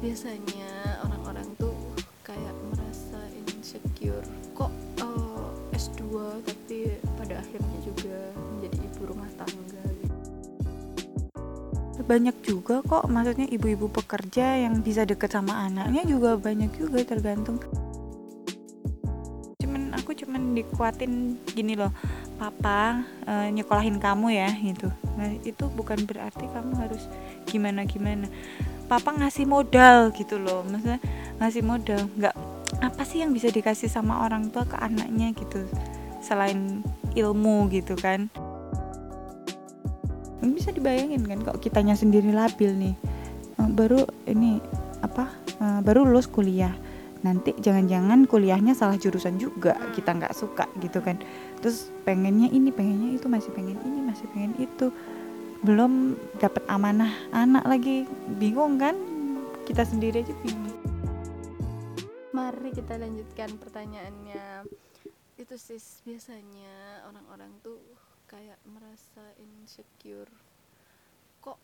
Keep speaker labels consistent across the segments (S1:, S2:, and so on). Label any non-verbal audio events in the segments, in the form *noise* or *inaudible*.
S1: biasanya orang-orang tuh kayak merasa insecure. Kok uh, S2 tapi pada akhirnya juga menjadi ibu rumah tangga gitu.
S2: banyak juga kok maksudnya ibu-ibu pekerja yang bisa deket sama anaknya juga banyak juga tergantung. Cuman aku cuman dikuatin gini loh papa uh, nyekolahin kamu ya gitu. Nah itu bukan berarti kamu harus gimana gimana papa ngasih modal gitu loh. Maksudnya ngasih modal. Nggak apa sih yang bisa dikasih sama orang tua ke anaknya gitu? Selain ilmu gitu kan. Bisa dibayangin kan kok kitanya sendiri labil nih. Eh, baru ini apa eh, baru lulus kuliah. Nanti jangan-jangan kuliahnya salah jurusan juga kita nggak suka gitu kan. Terus pengennya ini pengennya itu masih pengen ini masih pengen itu belum dapat amanah anak lagi. Bingung kan? Kita sendiri aja bingung.
S1: Mari kita lanjutkan pertanyaannya. Itu sih biasanya orang-orang tuh kayak merasa insecure. Kok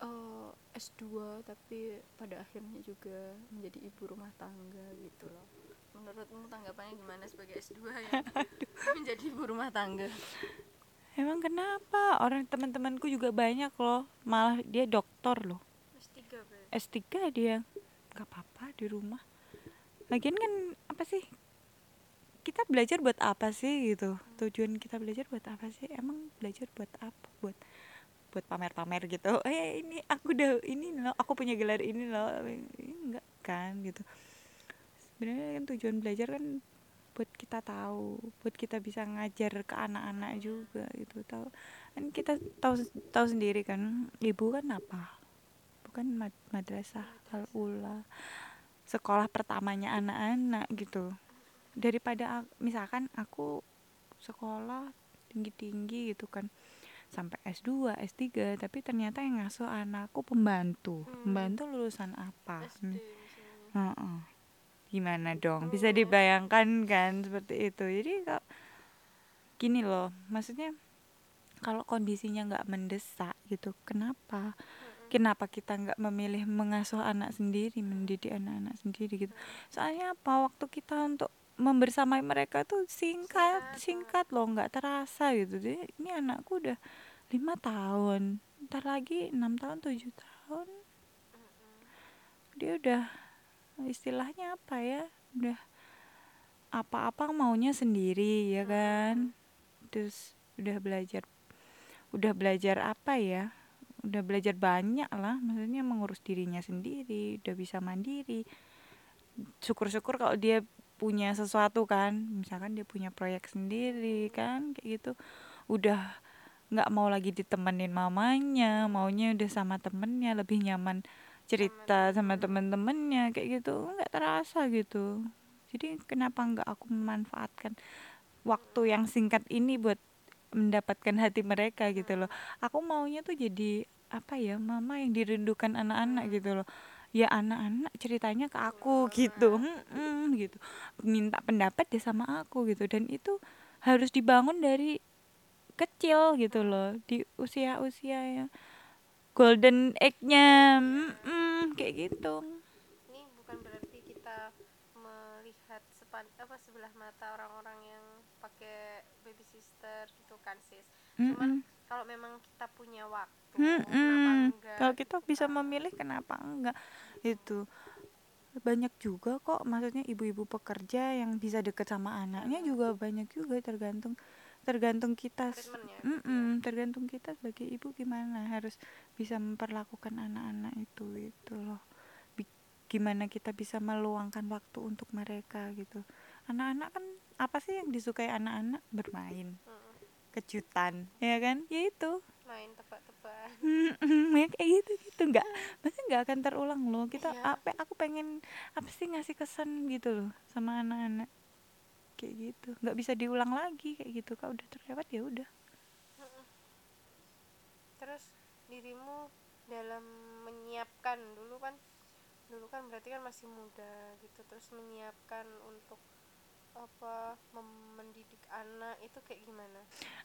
S1: uh, eh, S2 tapi pada akhirnya juga menjadi ibu rumah tangga gitu loh. Menurutmu tanggapannya gimana sebagai S2 ya *laughs* menjadi ibu rumah tangga
S2: Emang kenapa? Orang teman-temanku juga banyak loh. Malah dia dokter loh.
S1: S3
S2: S3 dia. Gak apa-apa di rumah. Lagian kan apa sih? Kita belajar buat apa sih gitu? Tujuan kita belajar buat apa sih? Emang belajar buat apa? Buat buat pamer-pamer gitu. *laughs* Eh ini aku udah ini loh, aku punya gelar ini loh. Enggak kan gitu. Sebenarnya kan tujuan belajar kan buat kita tahu buat kita bisa ngajar ke anak-anak juga gitu. Tahu kan kita tahu tahu sendiri kan ibu kan apa? Bukan mad madrasah al ula sekolah pertamanya anak-anak gitu. Daripada misalkan aku sekolah tinggi-tinggi gitu kan sampai S2, S3 tapi ternyata yang ngasuh anakku pembantu. Hmm. pembantu lulusan apa?
S1: SD,
S2: hmm. uh -uh gimana dong? Bisa dibayangkan kan seperti itu. Jadi kok gini loh maksudnya kalau kondisinya nggak mendesak gitu kenapa? Kenapa kita nggak memilih mengasuh anak sendiri mendidik anak-anak sendiri gitu? Soalnya apa? Waktu kita untuk membersamai mereka tuh singkat singkat loh nggak terasa gitu. Jadi ini anakku udah lima tahun ntar lagi enam tahun tujuh tahun. Dia udah istilahnya apa ya udah apa-apa maunya sendiri ya kan? Terus udah belajar udah belajar apa ya udah belajar banyak lah maksudnya mengurus dirinya sendiri udah bisa mandiri. Syukur-syukur kalau dia punya sesuatu kan misalkan dia punya proyek sendiri kan kayak gitu. Udah nggak mau lagi ditemenin mamanya maunya udah sama temennya lebih nyaman cerita sama temen-temennya kayak gitu. Nggak terasa gitu. Jadi kenapa nggak aku memanfaatkan waktu yang singkat ini buat mendapatkan hati mereka gitu loh. Aku maunya tuh jadi apa ya mama yang dirindukan anak-anak gitu loh. Ya anak-anak ceritanya ke aku gitu. Hmm, gitu. Minta pendapat deh sama aku gitu. Dan itu harus dibangun dari kecil gitu loh di usia-usia yang golden egg-nya. Mm, kayak gitu.
S1: Ini bukan berarti kita melihat sepan apa sebelah mata orang-orang yang pakai baby sister gitu kan sis. Mm cuman kalau memang kita punya waktu mm enggak?
S2: Kalau kita bisa memilih kenapa enggak? Itu banyak juga kok. Maksudnya ibu-ibu pekerja yang bisa deket sama anaknya juga banyak juga tergantung tergantung kita mm -mm, tergantung kita sebagai ibu gimana harus bisa memperlakukan anak-anak itu itu loh. Gimana kita bisa meluangkan waktu untuk mereka gitu. Anak-anak kan apa sih yang disukai anak-anak? Bermain. Mm. kejutan ya kan? Ya itu.
S1: Main tebak-tebakan.
S2: Ya kayak gitu gitu. Nggak masa nggak akan terulang loh. Kita iya. apa aku pengen apa sih ngasih kesan gitu loh sama anak-anak kayak gitu. Nggak bisa diulang lagi kayak gitu kalau udah terlewat ya udah.
S1: Terus dirimu dalam menyiapkan dulu kan dulu kan berarti kan masih muda gitu terus menyiapkan untuk apa mendidik anak itu kayak gimana?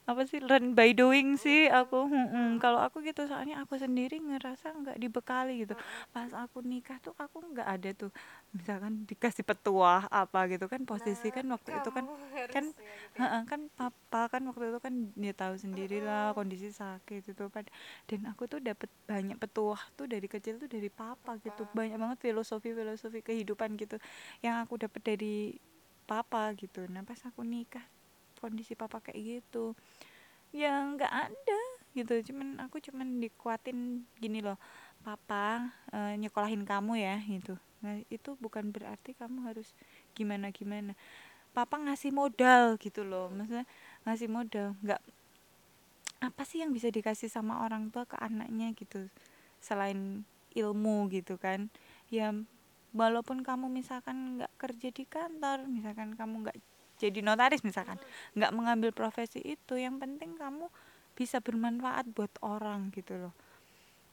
S2: Apa sih learn by doing sih aku hmm, kalau aku gitu soalnya aku sendiri ngerasa nggak dibekali gitu. Pas aku nikah tuh aku nggak ada tuh misalkan dikasih petuah apa gitu kan posisi kan
S1: Nah,
S2: waktu itu kan *laughs* kan
S1: ya gitu ya.
S2: Heeh, kan papa kan waktu itu kan dia tahu sendiri lah kondisi sakit itu kan. Dan aku tuh dapat banyak petuah tuh dari kecil tuh dari papa gitu.
S1: Papa.
S2: banyak banget filosofi filosofi kehidupan gitu yang aku dapat dari papa gitu. Nah pas aku nikah kondisi papa kayak gitu ya nggak ada gitu. Cuman aku cuman dikuatin gini loh papa eh, nyekolahin kamu ya gitu. Nah itu bukan berarti kamu harus gimana gimana papa ngasih modal gitu loh maksudnya ngasih modal. Nggak apa sih yang bisa dikasih sama orang tua ke anaknya gitu selain ilmu gitu kan? Ya walaupun kamu misalkan nggak kerja di kantor misalkan kamu nggak jadi notaris misalkan nggak mengambil profesi itu yang penting kamu bisa bermanfaat buat orang gitu loh.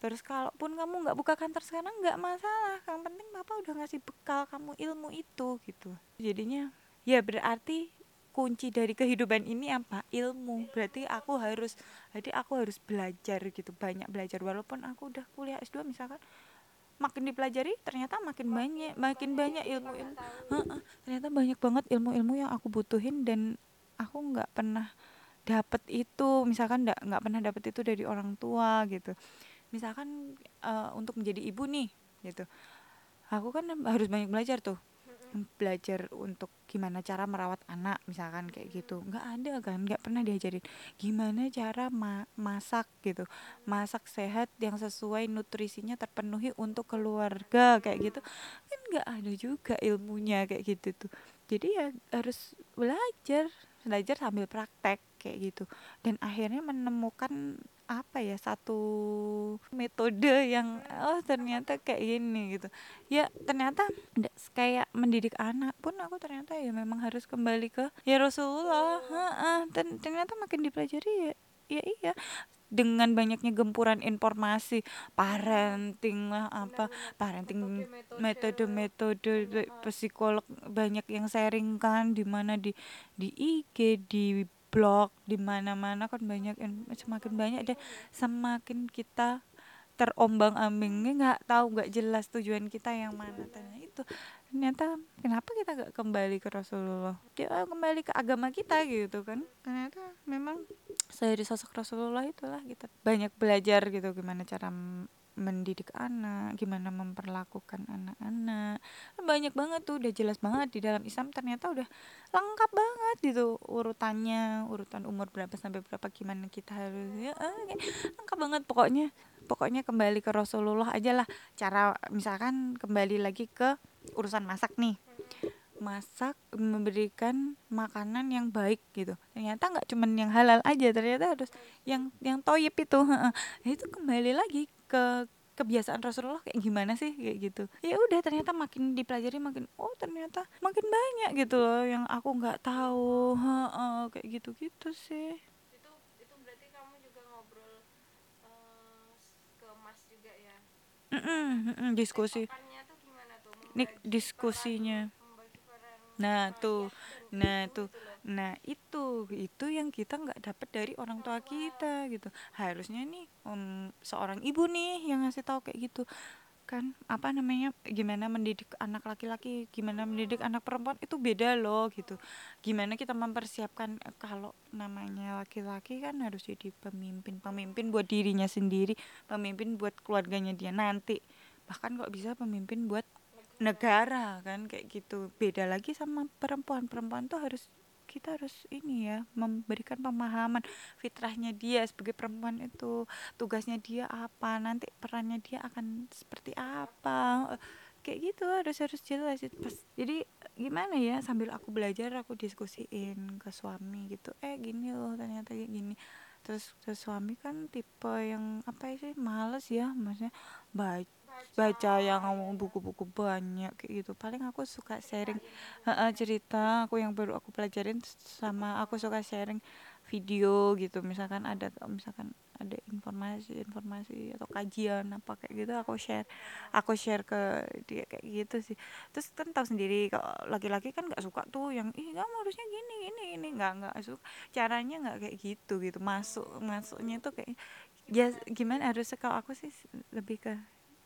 S2: Terus kalaupun kamu nggak buka kantor sekarang nggak masalah. Yang penting papa udah ngasih bekal kamu ilmu itu gitu. Jadinya ya berarti kunci dari kehidupan ini apa? Ilmu. Berarti aku harus jadi aku harus belajar gitu banyak belajar. Walaupun aku udah kuliah S2 misalkan makin dipelajari ternyata makin banyak makin banyak ilmu-ilmu Heeh, ternyata banyak banget ilmu-ilmu yang aku butuhin dan aku nggak pernah dapet itu misalkan nggak nggak pernah dapet itu dari orang tua gitu. Misalkan eh, untuk menjadi ibu nih gitu. Aku kan harus banyak belajar tuh belajar untuk gimana cara merawat anak misalkan kayak gitu. Nggak ada kan nggak pernah diajarin. Gimana cara ma- masak gitu. Masak sehat yang sesuai nutrisinya terpenuhi untuk keluarga kayak gitu. Kan nggak ada juga ilmunya kayak gitu tuh. Jadi ya harus belajar belajar sambil praktek kayak gitu. Dan akhirnya menemukan apa ya satu metode yang oh ternyata kayak gini gitu. Ya ternyata kayak mendidik anak pun aku ternyata ya memang harus kembali ke ya Rasulullah. Heeh, dan ternyata makin dipelajari ya ya iya. Dengan banyaknya gempuran informasi parenting lah apa parenting metode-metode psikolog banyak yang sharing kan di mana di di IG di blog di mana-mana kan banyak in- semakin banyak deh semakin kita terombang-ambingnya nggak tahu nggak jelas tujuan kita yang mana. Tanya itu ternyata kenapa kita nggak kembali ke Rasulullah? Dia kembali ke agama kita gitu kan. Ternyata memang dari sosok Rasulullah itulah kita banyak belajar gitu gimana cara mendidik anak gimana memperlakukan anak-anak. Banyak banget tuh udah jelas banget di dalam Islam ternyata udah lengkap banget gitu urutannya urutan umur berapa sampai berapa gimana kita harus ya kayak lengkap banget pokoknya pokoknya kembali ke Rasulullah aja lah. Cara misalkan kembali lagi ke urusan masak nih. Masak memberikan makanan yang baik gitu. Ternyata nggak cuman yang halal aja ternyata harus yang yang toyib itu itu kembali lagi ke kebiasaan Rasulullah kayak gimana sih? Kayak gitu. Ya udah ternyata makin dipelajari makin oh ternyata makin banyak gitu loh yang aku nggak tahu. Heeh, kayak gitu gitu sih.
S1: Itu itu berarti kamu juga ngobrol eh, ke mas juga ya?
S2: Mm-mm, mm-mm, diskusi.
S1: Tuh gimana tuh?
S2: Diskusinya
S1: peran membagi peran
S2: nah tuh. nah tuh.
S1: Gitu loh.
S2: Nah itu itu yang kita nggak dapat dari orang tua kita gitu. Harusnya nih em, seorang ibu nih yang ngasih tahu kayak gitu. Kan apa namanya gimana mendidik anak laki-laki gimana mendidik anak perempuan itu beda loh gitu. Gimana kita mempersiapkan eh, kalau namanya laki-laki kan harus jadi pemimpin pemimpin buat dirinya sendiri pemimpin buat keluarganya dia nanti. Bahkan kok bisa pemimpin buat negara kan kayak gitu. Beda lagi sama perempuan perempuan tuh harus kita harus ini ya memberikan pemahaman fitrahnya dia sebagai perempuan itu. Tugasnya dia apa nanti perannya dia akan seperti apa. Kayak gitu harus harus jelas. Pas jadi gimana ya sambil aku belajar aku diskusiin ke suami gitu eh gini loh ternyata kayak gini. Terus, terus suami kan tipe yang apa sih males ya maksudnya baca baca yang buku-buku banyak kayak gitu. Paling aku suka sharing Heeh, cerita aku yang baru aku pelajarin sama aku suka sharing video gitu. Misalkan ada misalkan ada informasi-informasi atau kajian apa kayak gitu aku share aku share ke dia kayak gitu sih. Terus kan tahu sendiri kalau laki-laki kan nggak suka tuh yang ih kamu harusnya gini gini ini nggak nggak suka. Caranya nggak kayak gitu gitu. Masuk masuknya tuh kayak ya gimana harusnya? Kalau aku sih lebih ke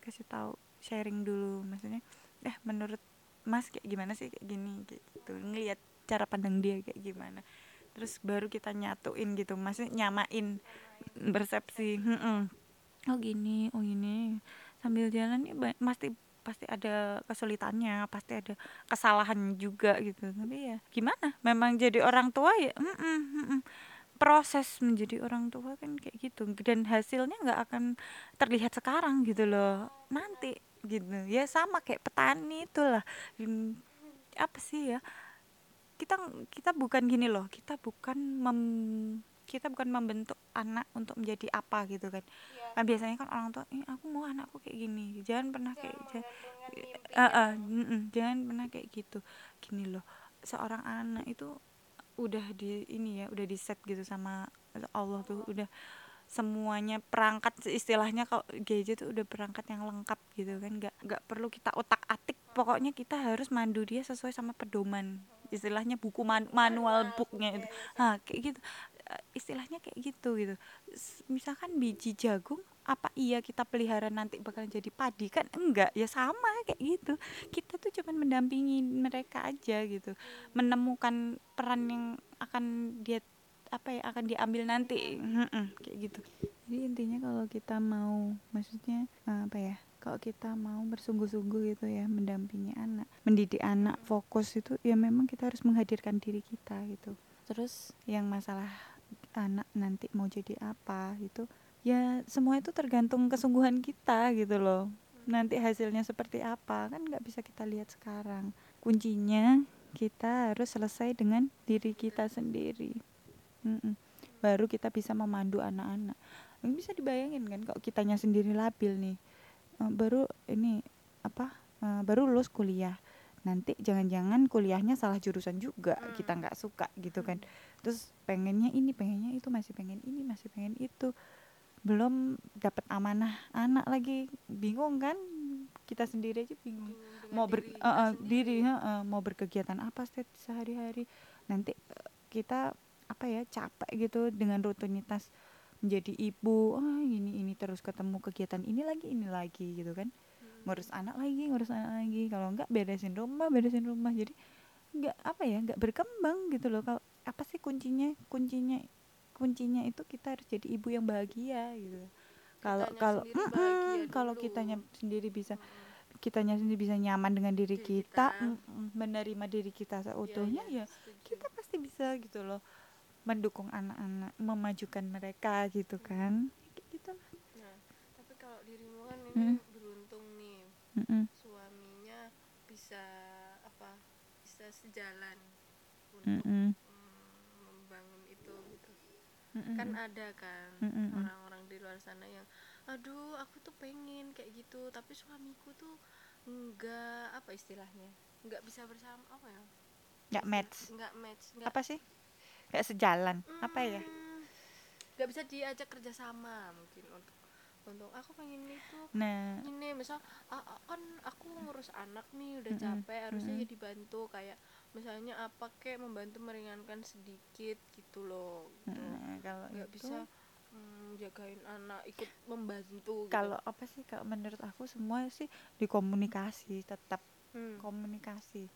S2: kasih tahu sharing dulu. Maksudnya eh menurut mas kayak gimana sih kayak gini? Kayak gitu. Ngelihat cara pandang dia kayak gimana. Terus baru kita nyatuin gitu. Maksudnya nyamain persepsi hmm oh gini oh gini. Sambil jalan ya pasti pasti ada kesulitannya pasti ada kesalahan juga gitu. Tapi ya gimana? Memang jadi orang tua ya mm -mm, mm -mm. Proses menjadi orang tua kan kayak gitu. Dan hasilnya nggak akan terlihat sekarang gitu loh. Nanti gitu. Ya sama kayak petani itulah. Apa sih ya? Kita kita bukan gini loh. Kita bukan mem kita bukan membentuk anak untuk menjadi apa gitu kan. Ya. kan biasanya kan orang tua eh, aku mau anakku kayak gini. Jangan pernah kayak jangan, uh, uh, mm -mm, jangan pernah kayak gitu. Gini loh. Seorang anak itu udah di ini ya udah di set gitu sama Allah tuh udah semuanya perangkat istilahnya kalau gadget tuh udah perangkat yang lengkap gitu kan. Nggak nggak perlu kita otak atik pokoknya kita harus mandu dia sesuai sama pedoman istilahnya buku man manual booknya itu. Nah kayak gitu istilahnya kayak gitu gitu. Misalkan biji jagung apa iya kita pelihara nanti bakal jadi padi? Kan enggak ya sama kayak gitu. Kita tuh cuman mendampingi mereka aja gitu. Menemukan peran yang akan dia apa ya akan diambil nanti. Hmm, kayak gitu. Jadi intinya kalau kita mau maksudnya eh, apa ya kalau kita mau bersungguh-sungguh gitu ya mendampingi anak mendidik anak fokus itu ya memang kita harus menghadirkan diri kita gitu. Terus? Yang masalah anak nanti mau jadi apa itu ya semua itu tergantung kesungguhan kita gitu loh. Nanti hasilnya seperti apa kan nggak bisa kita lihat sekarang. Kuncinya kita harus selesai dengan diri kita sendiri. Mm-mm. baru kita bisa memandu anak-anak. Bisa dibayangin kan kalau kitanya sendiri labil nih. Uh, baru ini apa uh, baru lulus kuliah. Nanti jangan-jangan kuliahnya salah jurusan juga kita nggak suka gitu kan terus pengennya ini pengennya itu masih pengen ini masih pengen itu. Belum dapat amanah anak lagi. Bingung kan? Kita sendiri aja bingung. Mau ber diri, uh, uh, diri uh, mau berkegiatan apa sehari-hari? Nanti uh, kita apa ya capek gitu dengan rutinitas menjadi ibu. Oh ini ini terus ketemu kegiatan ini lagi ini lagi gitu kan. Hmm. ngurus anak lagi ngurus anak lagi. Kalau enggak beresin rumah beresin rumah. Jadi enggak apa ya enggak berkembang gitu loh. Kalau apa sih kuncinya? Kuncinya kuncinya itu kita harus jadi ibu yang bahagia gitu. Kalau kalau kalau kitanya sendiri bisa hmm. kitanya sendiri bisa nyaman dengan diri, diri kita, kita. menerima diri kita seutuhnya ya, ya, ya kita pasti bisa gitu loh mendukung anak-anak memajukan mereka gitu kan? Gitu. Lah
S1: nah tapi kalau dirimu kan ini hmm. beruntung nih. Hmm. suaminya bisa apa bisa sejalan untuk hmm. Hmm. kan ada kan orang-orang di luar sana yang aduh aku tuh pengen kayak gitu. Tapi suamiku tuh enggak apa istilahnya enggak bisa bersama apa ya?
S2: Enggak match.
S1: enggak match
S2: enggak, apa sih? Kayak sejalan. Hmm, apa ya? Hmm,
S1: nggak bisa diajak kerjasama mungkin untuk untuk aku pengen itu
S2: nah
S1: ini misal ah, kan aku ngurus anak nih udah capek harusnya ya dibantu kayak misalnya apa kayak membantu meringankan sedikit gitu loh gitu.
S2: nah, kalau
S1: nggak bisa hmm, jagain anak ikut membantu
S2: gitu. kalau apa sih kalau menurut aku semua sih dikomunikasi tetap hmm. komunikasi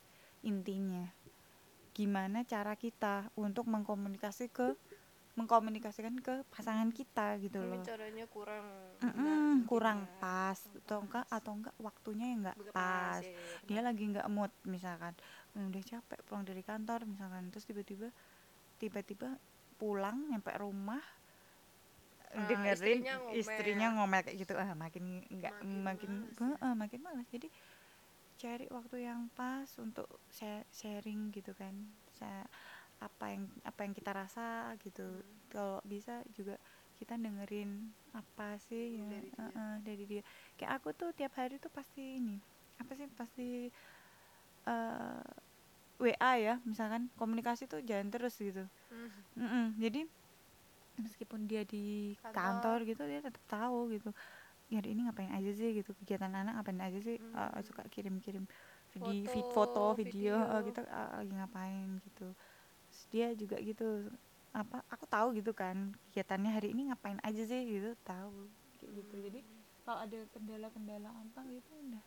S2: intinya gimana cara kita untuk mengkomunikasi ke mengkomunikasikan ke pasangan kita gitu loh.
S1: caranya kurang
S2: mm -mm, kurang ya. pas atau enggak atau enggak waktunya yang enggak pas. Ya, Dia lagi enggak mood misalkan. Udah capek pulang dari kantor misalkan terus tiba-tiba tiba-tiba pulang nyampe rumah ah, dengerin istrinya ngomel. istrinya ngomel kayak gitu ah makin enggak makin makin, uh, makin malas. Jadi cari waktu yang pas untuk sharing gitu kan saya apa yang apa yang kita rasa gitu hmm. kalau bisa juga kita dengerin apa sih ya, dari, uh, uh, dari dia kayak aku tuh tiap hari tuh pasti ini apa sih pasti uh, eh, WA ya misalkan komunikasi tuh jalan terus gitu hmm. Mm -mm, jadi meskipun dia di
S1: Kantor.
S2: kantor, gitu dia tetap tahu gitu ya hari ini ngapain aja sih gitu kegiatan anak ngapain aja sih
S1: Hmm.
S2: Eh, suka kirim-kirim video
S1: Foto,
S2: foto video,
S1: video.
S2: eh, kita eh, lagi ngapain gitu Terus dia juga gitu apa aku tahu gitu kan kegiatannya hari ini ngapain aja sih gitu tahu kayak gitu. Jadi kalau ada kendala-kendala apa gitu udah.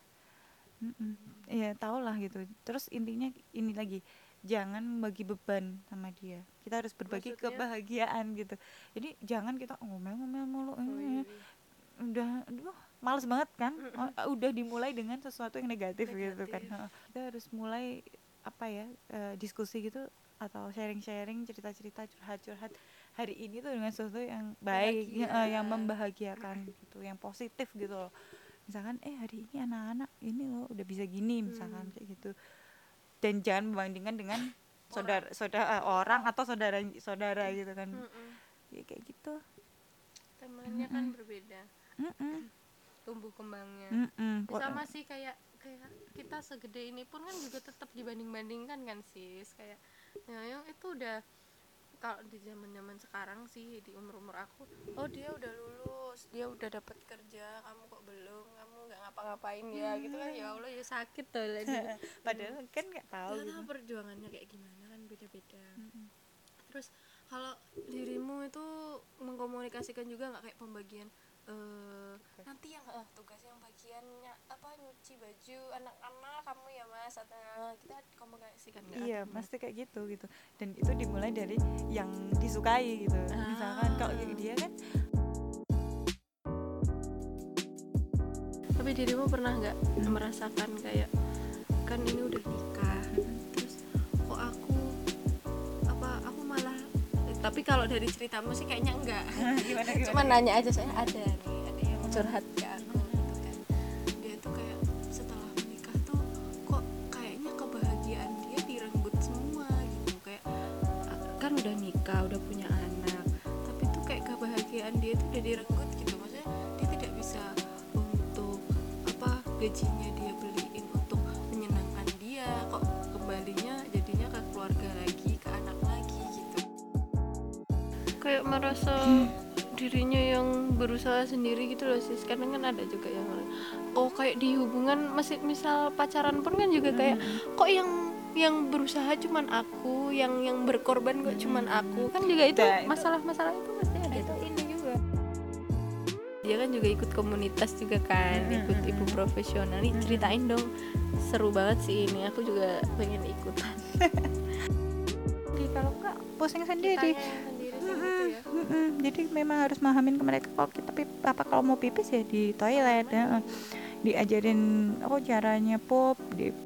S2: Mm-mm. ya tau lah gitu. Terus intinya ini lagi jangan bagi beban sama dia. Kita harus berbagi
S1: Maksudnya?
S2: kebahagiaan gitu. Jadi jangan kita ngomel-ngomel mulu.
S1: Oh, iya,
S2: eh, udah aduh males banget kan? Oh, udah dimulai dengan sesuatu yang negatif, gitu kan.
S1: Negatif.
S2: Heeh. kita harus mulai apa ya eh, diskusi gitu atau sharing-sharing cerita-cerita curhat-curhat hari ini tuh dengan sesuatu yang baik
S1: Bahagia.
S2: eh, yang membahagiakan gitu yang positif gitu loh. Misalkan eh hari ini anak-anak ini loh udah bisa gini misalkan
S1: Hmm.
S2: kayak gitu. Dan jangan membandingkan dengan saudara saudara eh, orang atau saudara saudara gitu kan.
S1: Mm-mm.
S2: ya kayak gitu.
S1: Temannya kan berbeda. Tumbuh kembangnya. Ya, sama sih kayak kayak kita segede ini pun kan juga tetap dibanding-bandingkan kan sis? Kayak ya yang itu udah kalau di zaman zaman sekarang sih di umur umur aku oh dia udah lulus dia udah dapat kerja kamu kok belum kamu nggak ngapa-ngapain ya gitu kan ya allah ya sakit tuh lah dia. *laughs*
S2: padahal kan nggak tahu
S1: Nggak
S2: gitu.
S1: tahu perjuangannya kayak gimana kan beda-beda. Terus kalau dirimu itu mengkomunikasikan juga nggak kayak pembagian eh nanti yang eh, tugas yang bagiannya apa nyuci baju anak-anak kamu ya mas atau kita komunikasikan nggak?
S2: Iya pasti kayak gitu gitu. Dan itu dimulai dari yang disukai gitu. Misalkan kalau
S1: Ah.
S2: dia kan
S1: tapi dirimu pernah nggak merasakan kayak kan ini udah nikah tapi kalau dari ceritamu sih kayaknya enggak. *laughs*
S2: Gimana
S1: cuma nanya aja saya ada nih ada yang curhat ke aku gitu kan. Dia tuh kayak setelah menikah tuh kok kayaknya kebahagiaan dia direnggut semua gitu. Kayak kan udah nikah udah punya anak. Tapi tuh kayak kebahagiaan dia tuh udah direnggut gitu. Maksudnya dia tidak bisa untuk apa gajinya merasa dirinya yang berusaha sendiri gitu loh sis. Kadang kan ada juga yang oh kayak di hubungan masih misal pacaran pun kan juga kayak kok yang yang berusaha cuman aku yang yang berkorban kok cuman aku? Kan juga itu
S2: Nah,
S1: masalah-masalah itu pasti ada
S2: itu ini juga.
S1: Dia kan juga ikut komunitas juga kan
S2: Mm,
S1: ikut ibu profesional. Nih ceritain dong seru banget sih ini aku juga pengen ikutan. *laughs*
S2: Kalau enggak pusing sendiri.
S1: Sih gitu ya
S2: jadi memang harus mahamin ke mereka kalau kita apa kalau mau pipis ya di toilet ya. diajarin oh caranya pop di